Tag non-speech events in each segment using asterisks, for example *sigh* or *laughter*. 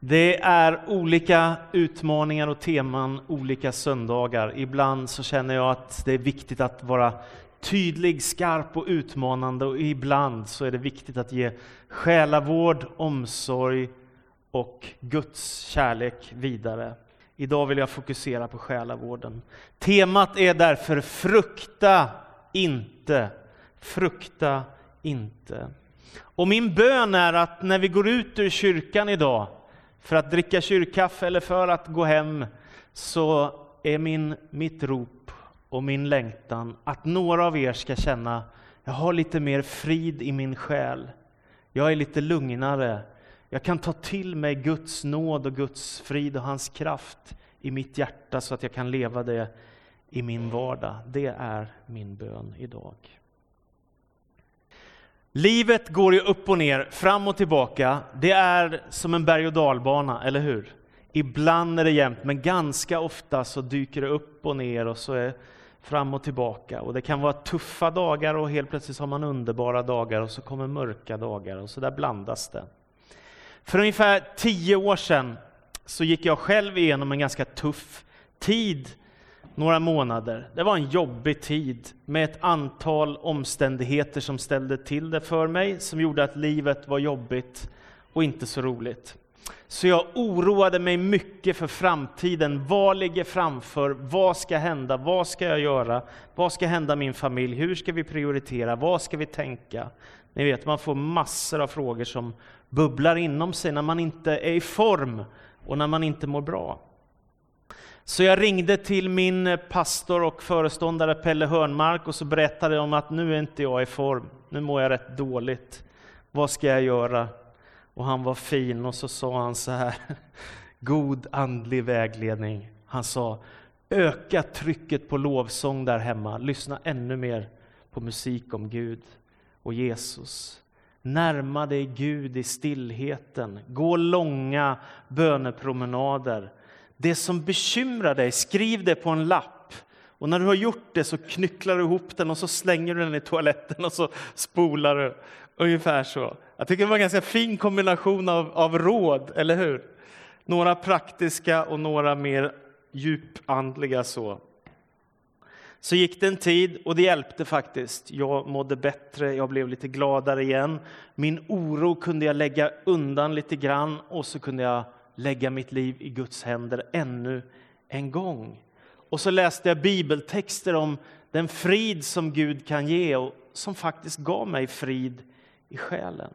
Det är olika utmaningar och teman olika söndagar. Ibland så känner jag att det är viktigt att vara tydlig, skarp och utmanande och ibland så är det viktigt att ge själavård, omsorg och Guds kärlek vidare. Idag vill jag fokusera på själavården. Temat är därför frukta inte. Frukta inte. Och min bön är att när vi går ut ur kyrkan idag för att dricka kyrkkaffe eller för att gå hem så är min, mitt rop och min längtan att några av er ska känna jag har lite mer frid i min själ. Jag är lite lugnare. Jag kan ta till mig Guds nåd och Guds frid och hans kraft i mitt hjärta så att jag kan leva det i min vardag. Det är min bön idag. Livet går ju upp och ner, fram och tillbaka. Det är som en berg och dalbana, eller hur? Ibland är det jämnt, men ganska ofta så dyker det upp och ner och så är fram och tillbaka. Och det kan vara tuffa dagar och helt plötsligt har man underbara dagar och så kommer mörka dagar och så där blandas det. För ungefär tio år sedan så gick jag själv igenom en ganska tuff tid några månader. Det var en jobbig tid med ett antal omständigheter som ställde till det för mig, som gjorde att livet var jobbigt och inte så roligt. Så jag oroade mig mycket för framtiden. Vad ligger framför? Vad ska hända? Vad ska jag göra? Vad ska hända min familj? Hur ska vi prioritera? Vad ska vi tänka? Ni vet, man får massor av frågor som bubblar inom sig när man inte är i form och när man inte mår bra. Så jag ringde till min pastor och föreståndare Pelle Hörnmark och så berättade jag om att nu är inte jag i form, nu mår jag rätt dåligt. Vad ska jag göra? Och han var fin och så sa han så här, *laughs* god andlig vägledning. Han sa, öka trycket på lovsång där hemma, lyssna ännu mer på musik om Gud och Jesus. Närma dig Gud i stillheten, gå långa bönepromenader. Det som bekymrar dig, skriv det på en lapp. Och när du har gjort det så knycklar du ihop den och så slänger du den i toaletten och så spolar du. Ungefär så. Jag tycker det var en ganska fin kombination av, av råd, eller hur? Några praktiska och några mer djupandliga så. Så gick det en tid och det hjälpte faktiskt. Jag mådde bättre, jag blev lite gladare igen. Min oro kunde jag lägga undan lite grann och så kunde jag lägga mitt liv i Guds händer ännu en gång. Och så läste jag bibeltexter om den frid som Gud kan ge och som faktiskt gav mig frid i själen.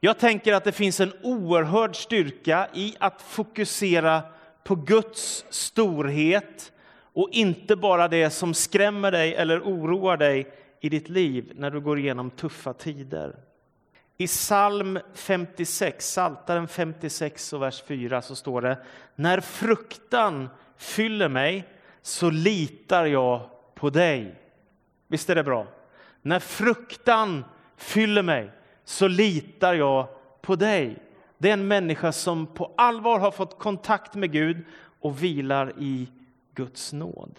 Jag tänker att det finns en oerhörd styrka i att fokusera på Guds storhet och inte bara det som skrämmer dig eller oroar dig i ditt liv när du går igenom tuffa tider. I psalm 56, Psaltaren 56 och vers 4 så står det När fruktan fyller mig så litar jag på dig. Visst är det bra? När fruktan fyller mig så litar jag på dig. Det är en människa som på allvar har fått kontakt med Gud och vilar i Guds nåd.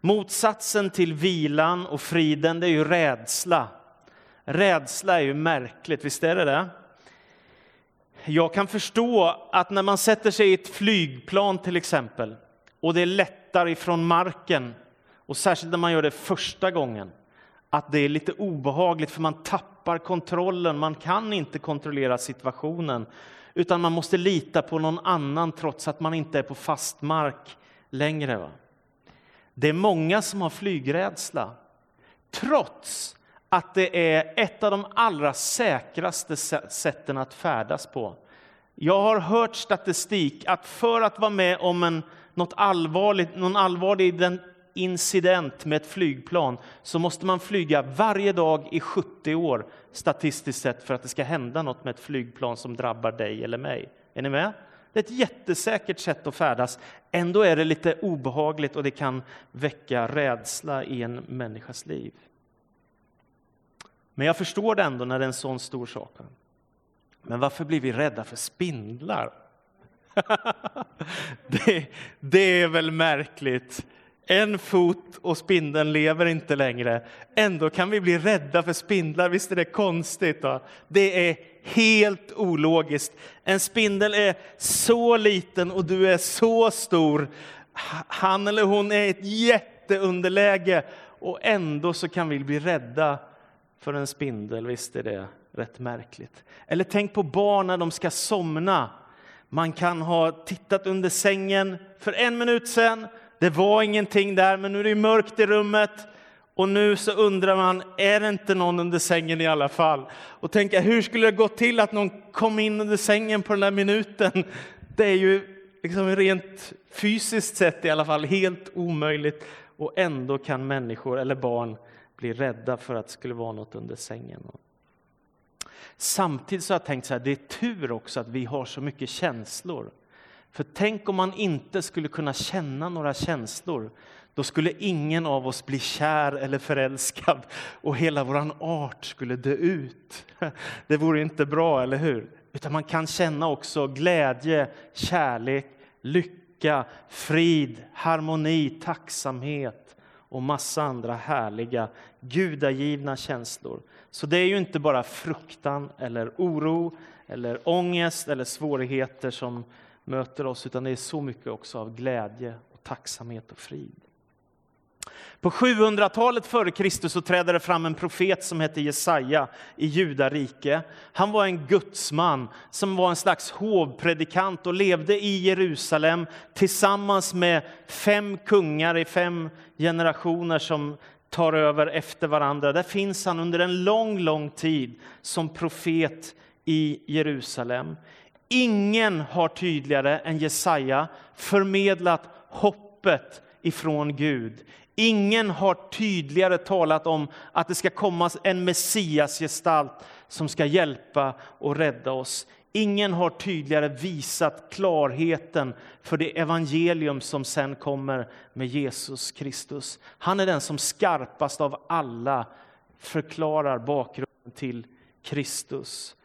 Motsatsen till vilan och friden det är ju rädsla. Rädsla är ju märkligt, visst är det det? Jag kan förstå att när man sätter sig i ett flygplan till exempel och det lättar ifrån marken och särskilt när man gör det första gången att det är lite obehagligt för man tappar kontrollen, man kan inte kontrollera situationen utan man måste lita på någon annan trots att man inte är på fast mark längre. Va? Det är många som har flygrädsla trots att det är ett av de allra säkraste sätten att färdas på. Jag har hört statistik att för att vara med om en, något allvarligt, någon allvarlig incident med ett flygplan så måste man flyga varje dag i 70 år statistiskt sett för att det ska hända något med ett flygplan som drabbar dig eller mig. Är ni med? Det är ett jättesäkert sätt att färdas. Ändå är det lite obehagligt och det kan väcka rädsla i en människas liv. Men jag förstår det ändå när det är en sån stor sak. Men varför blir vi rädda för spindlar? *laughs* det, det är väl märkligt. En fot och spindeln lever inte längre. Ändå kan vi bli rädda för spindlar. Visst är det konstigt? Då? Det är helt ologiskt. En spindel är så liten och du är så stor. Han eller hon är ett jätteunderläge och ändå så kan vi bli rädda för en spindel. Visst är det rätt märkligt? Eller tänk på barn när de ska somna. Man kan ha tittat under sängen för en minut sen. Det var ingenting där, men nu är det mörkt i rummet. Och nu så undrar man, är det inte någon under sängen i alla fall? Och tänka, hur skulle det gå till att någon kom in under sängen på den där minuten? Det är ju liksom rent fysiskt sett i alla fall helt omöjligt. Och ändå kan människor eller barn bli rädda för att det skulle vara något under sängen. Samtidigt så har jag tänkt så här, det är tur också att vi har så mycket känslor. För tänk om man inte skulle kunna känna några känslor. Då skulle ingen av oss bli kär eller förälskad och hela vår art skulle dö ut. *laughs* Det vore inte bra, eller hur? Utan man kan känna också glädje, kärlek, lycka, frid, harmoni, tacksamhet och massa andra härliga gudagivna känslor. Så det är ju inte bara fruktan eller oro eller ångest eller svårigheter som möter oss, utan det är så mycket också av glädje och tacksamhet och frid. På 700-talet före Kristus så trädde det fram en profet som hette Jesaja i Judarike. Han var en gudsman som var en slags hovpredikant och levde i Jerusalem tillsammans med fem kungar i fem generationer som tar över efter varandra. Där finns han under en lång, lång tid som profet i Jerusalem. Ingen har tydligare än Jesaja förmedlat hoppet ifrån Gud. Ingen har tydligare talat om att det ska komma en Messiasgestalt som ska hjälpa och rädda oss. Ingen har tydligare visat klarheten för det evangelium som sen kommer med Jesus Kristus. Han är den som skarpast av alla förklarar bakgrunden till Kristus.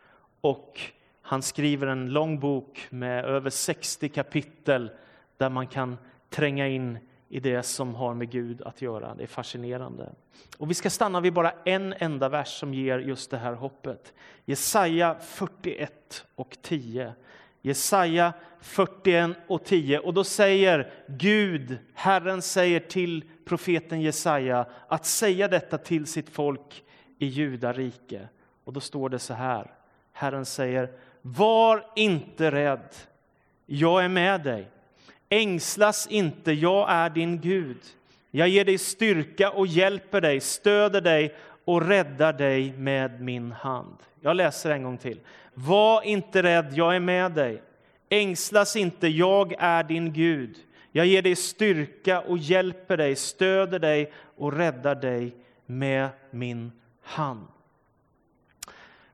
Och han skriver en lång bok med över 60 kapitel där man kan tränga in i det som har med Gud att göra. Det är fascinerande. Och vi ska stanna vid bara en enda vers som ger just det här hoppet. Jesaja 41 och 10. Jesaja 41 och 10. Och då säger Gud, Herren säger till profeten Jesaja att säga detta till sitt folk i Judarike. Och då står det så här. Herren säger, var inte rädd, jag är med dig. Ängslas inte, jag är din Gud. Jag ger dig styrka och hjälper dig, stöder dig och räddar dig med min hand. Jag läser en gång till. Var inte rädd, jag är med dig. Ängslas inte, jag är din Gud. Jag ger dig styrka och hjälper dig, stöder dig och räddar dig med min hand.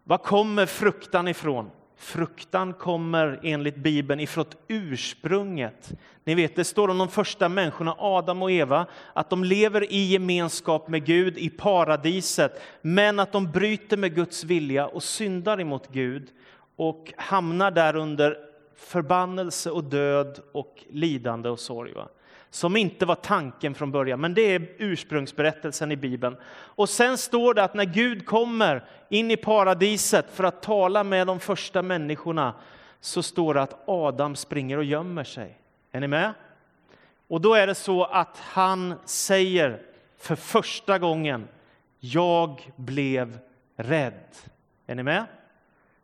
Var kommer fruktan ifrån? Fruktan kommer enligt Bibeln ifrån ursprunget. Ni vet, det står om de första människorna, Adam och Eva, att de lever i gemenskap med Gud i paradiset, men att de bryter med Guds vilja och syndar emot Gud och hamnar där under förbannelse och död och lidande och sorg. Va? Som inte var tanken från början, men det är ursprungsberättelsen i Bibeln. Och sen står det att när Gud kommer in i paradiset för att tala med de första människorna, så står det att Adam springer och gömmer sig. Är ni med? Och då är det så att han säger för första gången, jag blev rädd. Är ni med?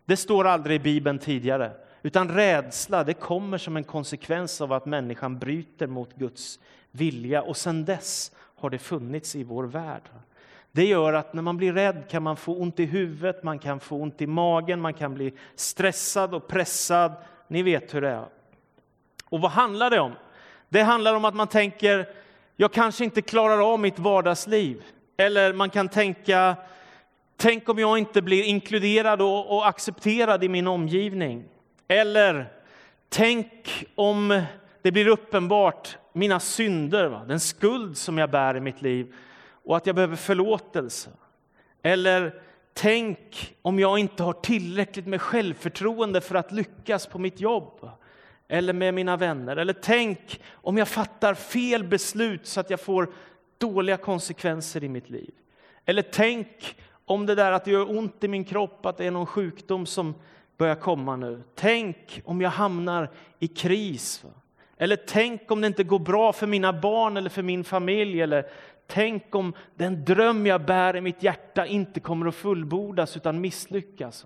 Det står aldrig i Bibeln tidigare. Utan rädsla det kommer som en konsekvens av att människan bryter mot Guds vilja. Och sen dess har det funnits i vår värld. Det gör att när man blir rädd kan man få ont i huvudet, man kan få ont i magen, man kan bli stressad och pressad. Ni vet hur det är. Och vad handlar det om? Det handlar om att man tänker, jag kanske inte klarar av mitt vardagsliv. Eller man kan tänka, tänk om jag inte blir inkluderad och, och accepterad i min omgivning. Eller tänk om det blir uppenbart mina synder, va? den skuld som jag bär i mitt liv och att jag behöver förlåtelse. Eller tänk om jag inte har tillräckligt med självförtroende för att lyckas på mitt jobb. eller med mina vänner. Eller tänk om jag fattar fel beslut så att jag får dåliga konsekvenser i mitt liv. Eller tänk om det där att det gör ont i min kropp, att det är någon sjukdom som börjar komma nu. Tänk om jag hamnar i kris. Eller tänk om det inte går bra för mina barn eller för min familj. Eller tänk om den dröm jag bär i mitt hjärta inte kommer att fullbordas utan misslyckas.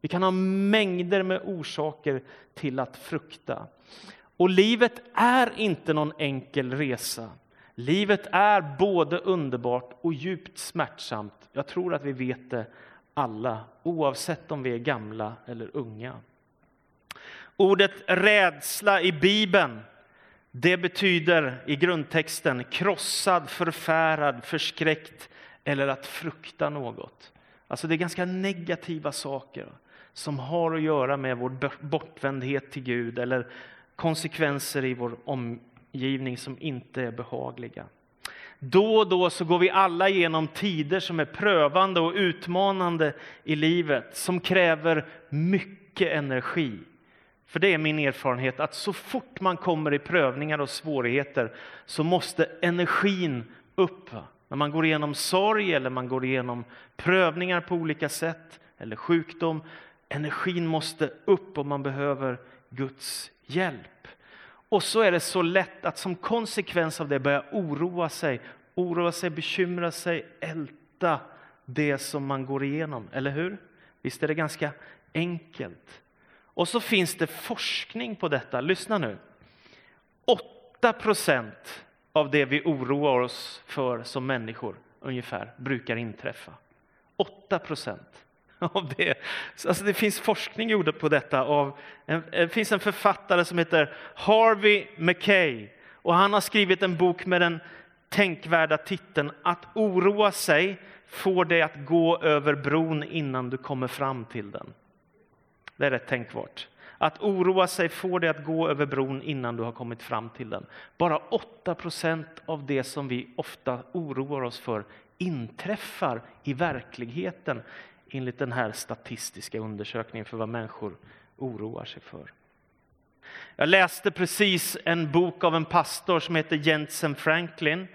Vi kan ha mängder med orsaker till att frukta. Och livet är inte någon enkel resa. Livet är både underbart och djupt smärtsamt. Jag tror att vi vet det alla, oavsett om vi är gamla eller unga. Ordet rädsla i Bibeln det betyder i grundtexten krossad, förfärad, förskräckt eller att frukta något. Alltså det är ganska negativa saker som har att göra med vår bortvändhet till Gud eller konsekvenser i vår omgivning som inte är behagliga. Då och då så går vi alla igenom tider som är prövande och utmanande i livet, som kräver mycket energi. För det är min erfarenhet att så fort man kommer i prövningar och svårigheter så måste energin upp. När man går igenom sorg eller man går igenom prövningar på olika sätt eller sjukdom. Energin måste upp och man behöver Guds hjälp. Och så är det så lätt att som konsekvens av det börja oroa sig, oroa sig, bekymra sig, älta det som man går igenom. Eller hur? Visst är det ganska enkelt? Och så finns det forskning på detta. Lyssna nu. 8 procent av det vi oroar oss för som människor ungefär brukar inträffa. 8 procent *laughs* av det. Alltså det finns forskning gjord på detta. Av en, det finns en författare som heter Harvey McKay och han har skrivit en bok med den tänkvärda titeln Att oroa sig får dig att gå över bron innan du kommer fram till den. Det är rätt tänkvärt. Att oroa sig får dig att gå över bron innan du har kommit fram till den. Bara 8 av det som vi ofta oroar oss för inträffar i verkligheten enligt den här statistiska undersökningen för vad människor oroar sig för. Jag läste precis en bok av en pastor som heter Jensen Franklin.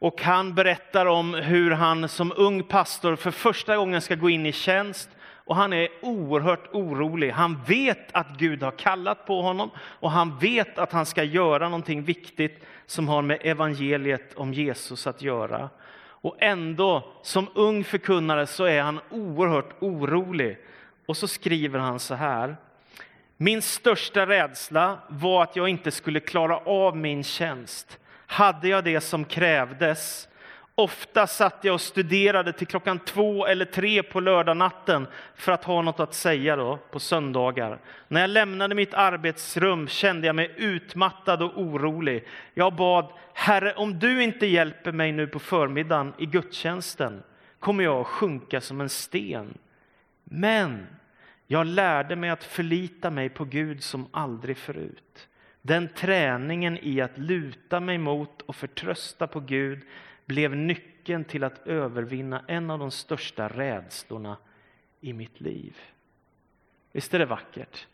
Och han berättar om hur han som ung pastor för första gången ska gå in i tjänst och han är oerhört orolig. Han vet att Gud har kallat på honom och han vet att han ska göra någonting viktigt som har med evangeliet om Jesus att göra. Och ändå, som ung förkunnare, så är han oerhört orolig. Och så skriver han så här. Min största rädsla var att jag inte skulle klara av min tjänst. Hade jag det som krävdes Ofta satt jag och studerade till klockan två eller tre på lördagnatten för att ha något att säga då, på söndagar. När jag lämnade mitt arbetsrum kände jag mig utmattad och orolig. Jag bad, Herre, om du inte hjälper mig nu på förmiddagen i gudstjänsten kommer jag att sjunka som en sten. Men jag lärde mig att förlita mig på Gud som aldrig förut. Den träningen i att luta mig mot och förtrösta på Gud blev nyckeln till att övervinna en av de största rädslorna i mitt liv. Visst är det vackert?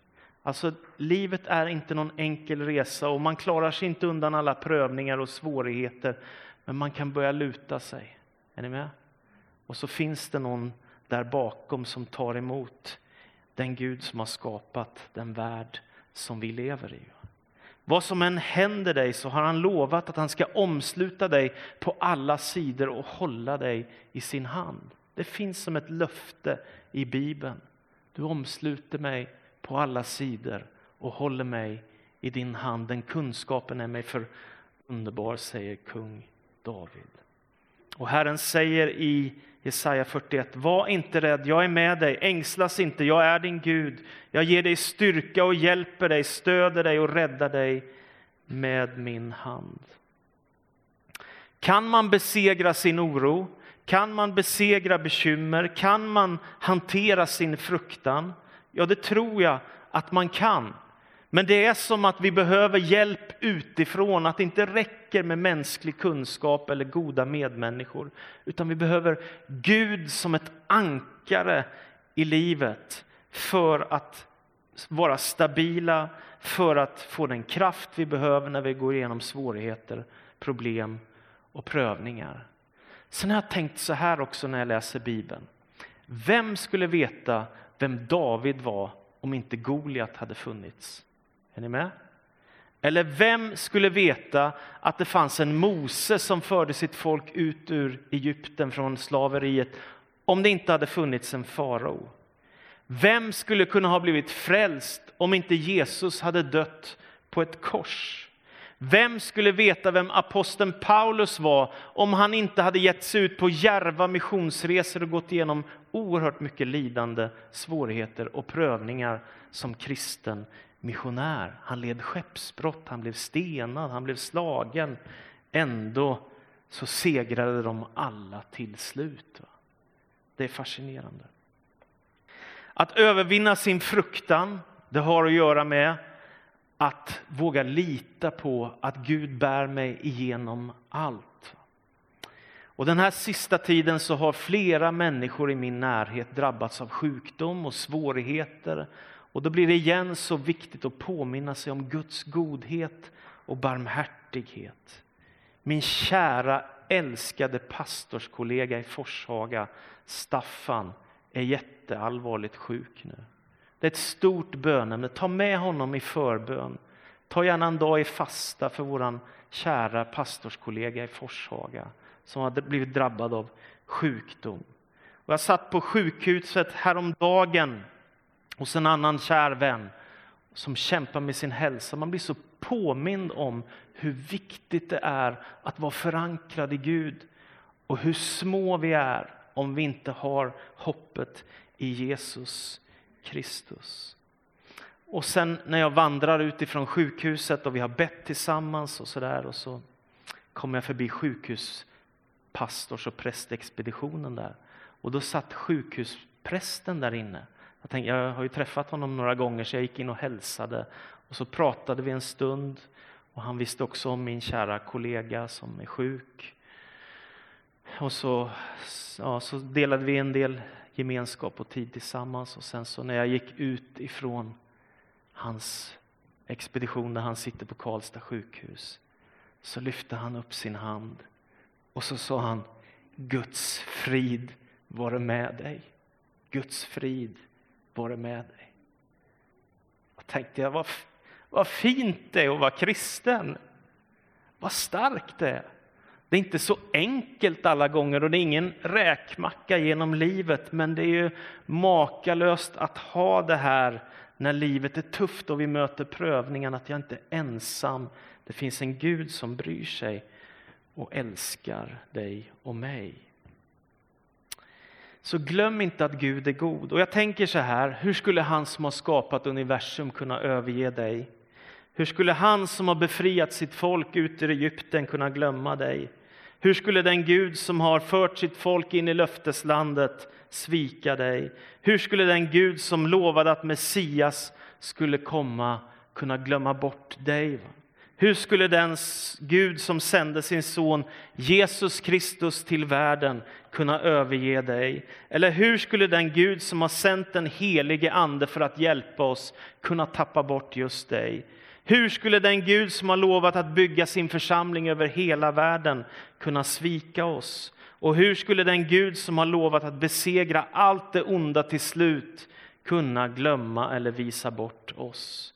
Alltså, livet är inte någon enkel resa och man klarar sig inte undan alla prövningar och svårigheter. Men man kan börja luta sig. Är ni med? Och så finns det någon där bakom som tar emot den Gud som har skapat den värld som vi lever i. Vad som än händer dig så har han lovat att han ska omsluta dig på alla sidor och hålla dig i sin hand. Det finns som ett löfte i Bibeln. Du omsluter mig på alla sidor och håller mig i din hand. Den kunskapen är mig för underbar, säger kung David. Och Herren säger i Jesaja 41. Var inte rädd, jag är med dig. Ängslas inte, jag är din Gud. Jag ger dig styrka och hjälper dig, stöder dig och räddar dig med min hand. Kan man besegra sin oro? Kan man besegra bekymmer? Kan man hantera sin fruktan? Ja, det tror jag att man kan. Men det är som att vi behöver hjälp utifrån, att det inte räcker med mänsklig kunskap eller goda medmänniskor, utan vi behöver Gud som ett ankare i livet för att vara stabila för att få den kraft vi behöver när vi går igenom svårigheter, problem och prövningar. Sen har jag tänkt så här också när jag läser Bibeln. Vem skulle veta vem David var om inte Goliat hade funnits? Är ni med? Eller vem skulle veta att det fanns en Mose som förde sitt folk ut ur Egypten från slaveriet om det inte hade funnits en farao? Vem skulle kunna ha blivit frälst om inte Jesus hade dött på ett kors? Vem skulle veta vem aposteln Paulus var om han inte hade gett sig ut på järva missionsresor och gått igenom oerhört mycket lidande, svårigheter och prövningar som kristen missionär. Han led skeppsbrott, han blev stenad, han blev slagen. Ändå så segrade de alla till slut. Det är fascinerande. Att övervinna sin fruktan, det har att göra med att våga lita på att Gud bär mig igenom allt. Och den här sista tiden så har flera människor i min närhet drabbats av sjukdom och svårigheter. Och då blir det igen så viktigt att påminna sig om Guds godhet och barmhärtighet. Min kära älskade pastorskollega i Forshaga, Staffan, är jätteallvarligt sjuk nu. Det är ett stort bönämne. Ta med honom i förbön. Ta gärna en dag i fasta för vår kära pastorskollega i Forshaga som har blivit drabbad av sjukdom. Och jag satt på sjukhuset häromdagen hos en annan kär vän som kämpar med sin hälsa. Man blir så påmind om hur viktigt det är att vara förankrad i Gud och hur små vi är om vi inte har hoppet i Jesus Kristus. Och sen när jag vandrar utifrån sjukhuset och vi har bett tillsammans och så där och så kommer jag förbi sjukhuspastors och prästexpeditionen där. Och då satt sjukhusprästen där inne. Jag, tänkte, jag har ju träffat honom några gånger så jag gick in och hälsade. Och så pratade vi en stund och han visste också om min kära kollega som är sjuk. Och så, ja, så delade vi en del gemenskap och tid tillsammans. Och sen så när jag gick ut ifrån hans expedition där han sitter på Karlstad sjukhus så lyfte han upp sin hand och så sa han Guds frid vare med dig. Guds frid vare med dig. Jag tänkte jag, vad, vad fint det är att vara kristen. Vad starkt det är. Det är inte så enkelt alla gånger och det är ingen räkmacka genom livet, men det är ju makalöst att ha det här när livet är tufft och vi möter prövningen, att jag inte är ensam. Det finns en Gud som bryr sig och älskar dig och mig. Så glöm inte att Gud är god. Och jag tänker så här, hur skulle han som har skapat universum kunna överge dig? Hur skulle han som har befriat sitt folk ut ur Egypten kunna glömma dig? Hur skulle den Gud som har fört sitt folk in i löfteslandet svika dig? Hur skulle den Gud som lovade att Messias skulle komma kunna glömma bort dig? Hur skulle den Gud som sände sin son Jesus Kristus till världen kunna överge dig? Eller hur skulle den Gud som har sänt den helige Ande för att hjälpa oss kunna tappa bort just dig? Hur skulle den Gud som har lovat att bygga sin församling över hela världen kunna svika oss? Och hur skulle den Gud som har lovat att besegra allt det onda till slut kunna glömma eller visa bort oss?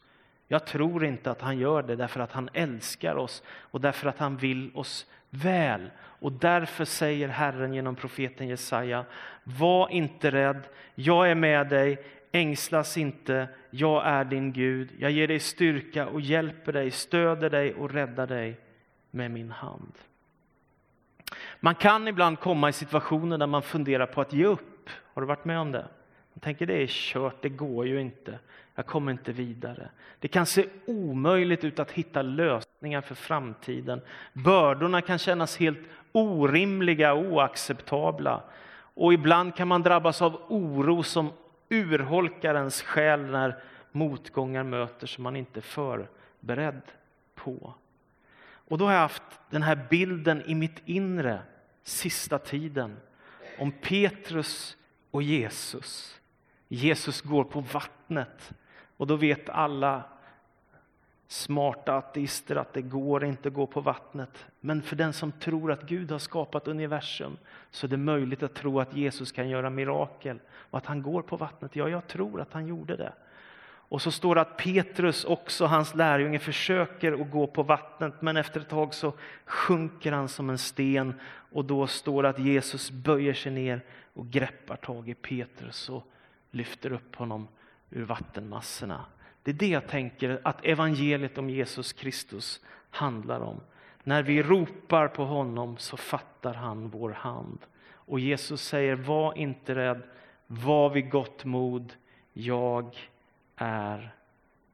Jag tror inte att han gör det därför att han älskar oss och därför att han vill oss väl. Och därför säger Herren genom profeten Jesaja, var inte rädd, jag är med dig, ängslas inte, jag är din Gud. Jag ger dig styrka och hjälper dig, stöder dig och räddar dig med min hand. Man kan ibland komma i situationer där man funderar på att ge upp. Har du varit med om det? Man tänker det är kört, det går ju inte. Jag kommer inte vidare. Det kan se omöjligt ut att hitta lösningar för framtiden. Bördorna kan kännas helt orimliga och oacceptabla. Och ibland kan man drabbas av oro som urholkar ens själ när motgångar möter som man inte är förberedd på. Och då har jag haft den här bilden i mitt inre sista tiden om Petrus och Jesus. Jesus går på vattnet och då vet alla smarta ateister att det går inte att gå på vattnet. Men för den som tror att Gud har skapat universum så är det möjligt att tro att Jesus kan göra mirakel och att han går på vattnet. Ja, jag tror att han gjorde det. Och så står det att Petrus också, hans lärjunge, försöker att gå på vattnet men efter ett tag så sjunker han som en sten och då står det att Jesus böjer sig ner och greppar tag i Petrus och lyfter upp honom ur vattenmassorna. Det är det jag tänker att evangeliet om Jesus Kristus handlar om. När vi ropar på honom så fattar han vår hand. Och Jesus säger, var inte rädd, var vid gott mod, jag är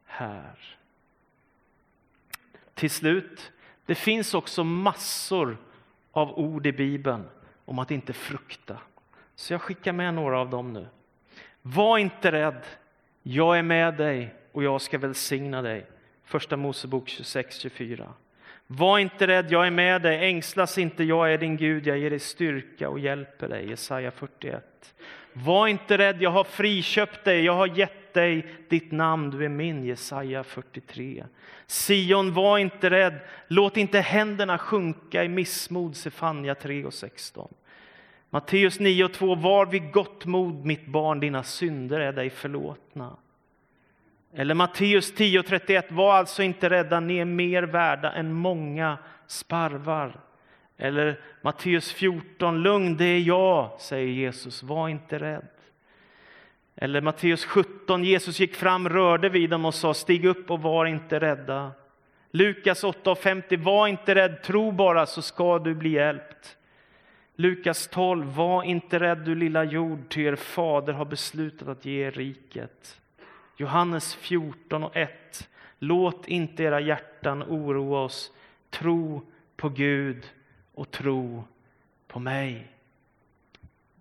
här. Till slut, det finns också massor av ord i Bibeln om att inte frukta. Så jag skickar med några av dem nu. Var inte rädd, jag är med dig och jag ska välsigna dig. Första Mosebok 26-24. Var inte rädd, jag är med dig. Ängslas inte, jag är din Gud. Jag ger dig styrka och hjälper dig. Jesaja 41. Var inte rädd, jag har friköpt dig. Jag har gett dig ditt namn, du är min. Jesaja 43. Sion, var inte rädd. Låt inte händerna sjunka i missmod. Sefania 3 och 16. Matteus 9 och 2. Var vid gott mod, mitt barn, dina synder är dig förlåtna. Eller Matteus 10.31, var alltså inte rädda, ni är mer värda än många sparvar. Eller Matteus 14, lugn, det är jag, säger Jesus, var inte rädd. Eller Matteus 17, Jesus gick fram, rörde vid dem och sa, stig upp och var inte rädda. Lukas 8.50, var inte rädd, tro bara så ska du bli hjälpt. Lukas 12, var inte rädd du lilla jord, ty er fader har beslutat att ge er riket. Johannes 14 och 1. Låt inte era hjärtan oroa oss. Tro på Gud och tro på mig.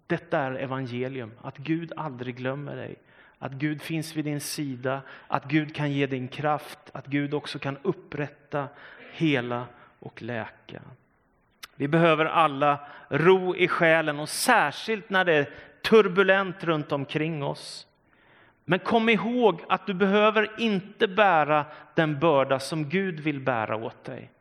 Detta är evangelium, att Gud aldrig glömmer dig. Att Gud finns vid din sida, att Gud kan ge din kraft, att Gud också kan upprätta, hela och läka. Vi behöver alla ro i själen och särskilt när det är turbulent runt omkring oss. Men kom ihåg att du behöver inte bära den börda som Gud vill bära åt dig.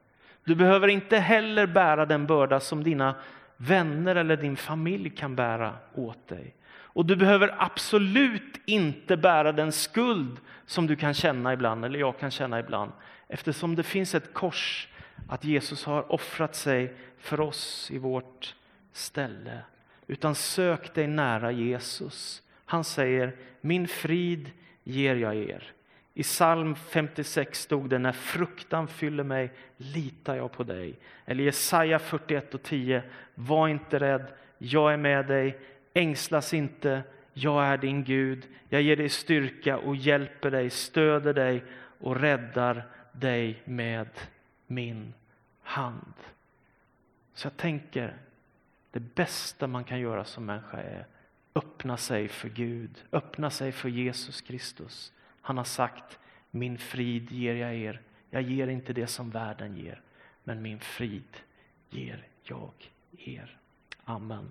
Du behöver inte heller bära den börda som dina vänner eller din familj kan bära åt dig. Och du behöver absolut inte bära den skuld som du kan känna ibland, eller jag kan känna ibland. Eftersom det finns ett kors, att Jesus har offrat sig för oss i vårt ställe. Utan sök dig nära Jesus. Han säger, min frid ger jag er. I psalm 56 stod det, när fruktan fyller mig litar jag på dig. Eller Jesaja 41 och 10, var inte rädd, jag är med dig, ängslas inte, jag är din Gud. Jag ger dig styrka och hjälper dig, stöder dig och räddar dig med min hand. Så jag tänker, det bästa man kan göra som människa är öppna sig för Gud, öppna sig för Jesus Kristus. Han har sagt, min frid ger jag er. Jag ger inte det som världen ger, men min frid ger jag er. Amen.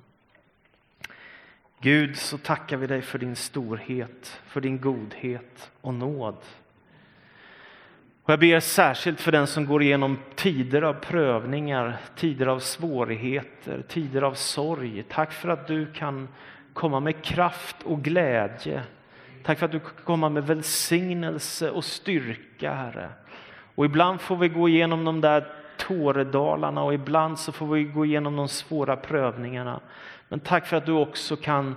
Gud, så tackar vi dig för din storhet, för din godhet och nåd. Och jag ber särskilt för den som går igenom tider av prövningar, tider av svårigheter, tider av sorg. Tack för att du kan komma med kraft och glädje. Tack för att du kan komma med välsignelse och styrka, Herre. Och ibland får vi gå igenom de där tåredalarna och ibland så får vi gå igenom de svåra prövningarna. Men tack för att du också kan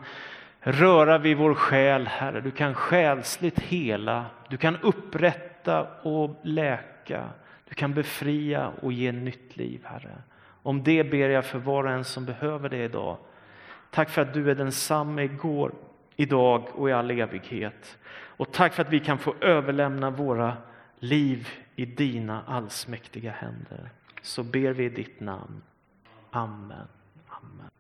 röra vid vår själ, Herre. Du kan själsligt hela, du kan upprätta och läka. Du kan befria och ge nytt liv, Herre. Om det ber jag för var och en som behöver det idag. Tack för att du är densamme igår, idag och i all evighet. Och tack för att vi kan få överlämna våra liv i dina allsmäktiga händer. Så ber vi i ditt namn. Amen. Amen.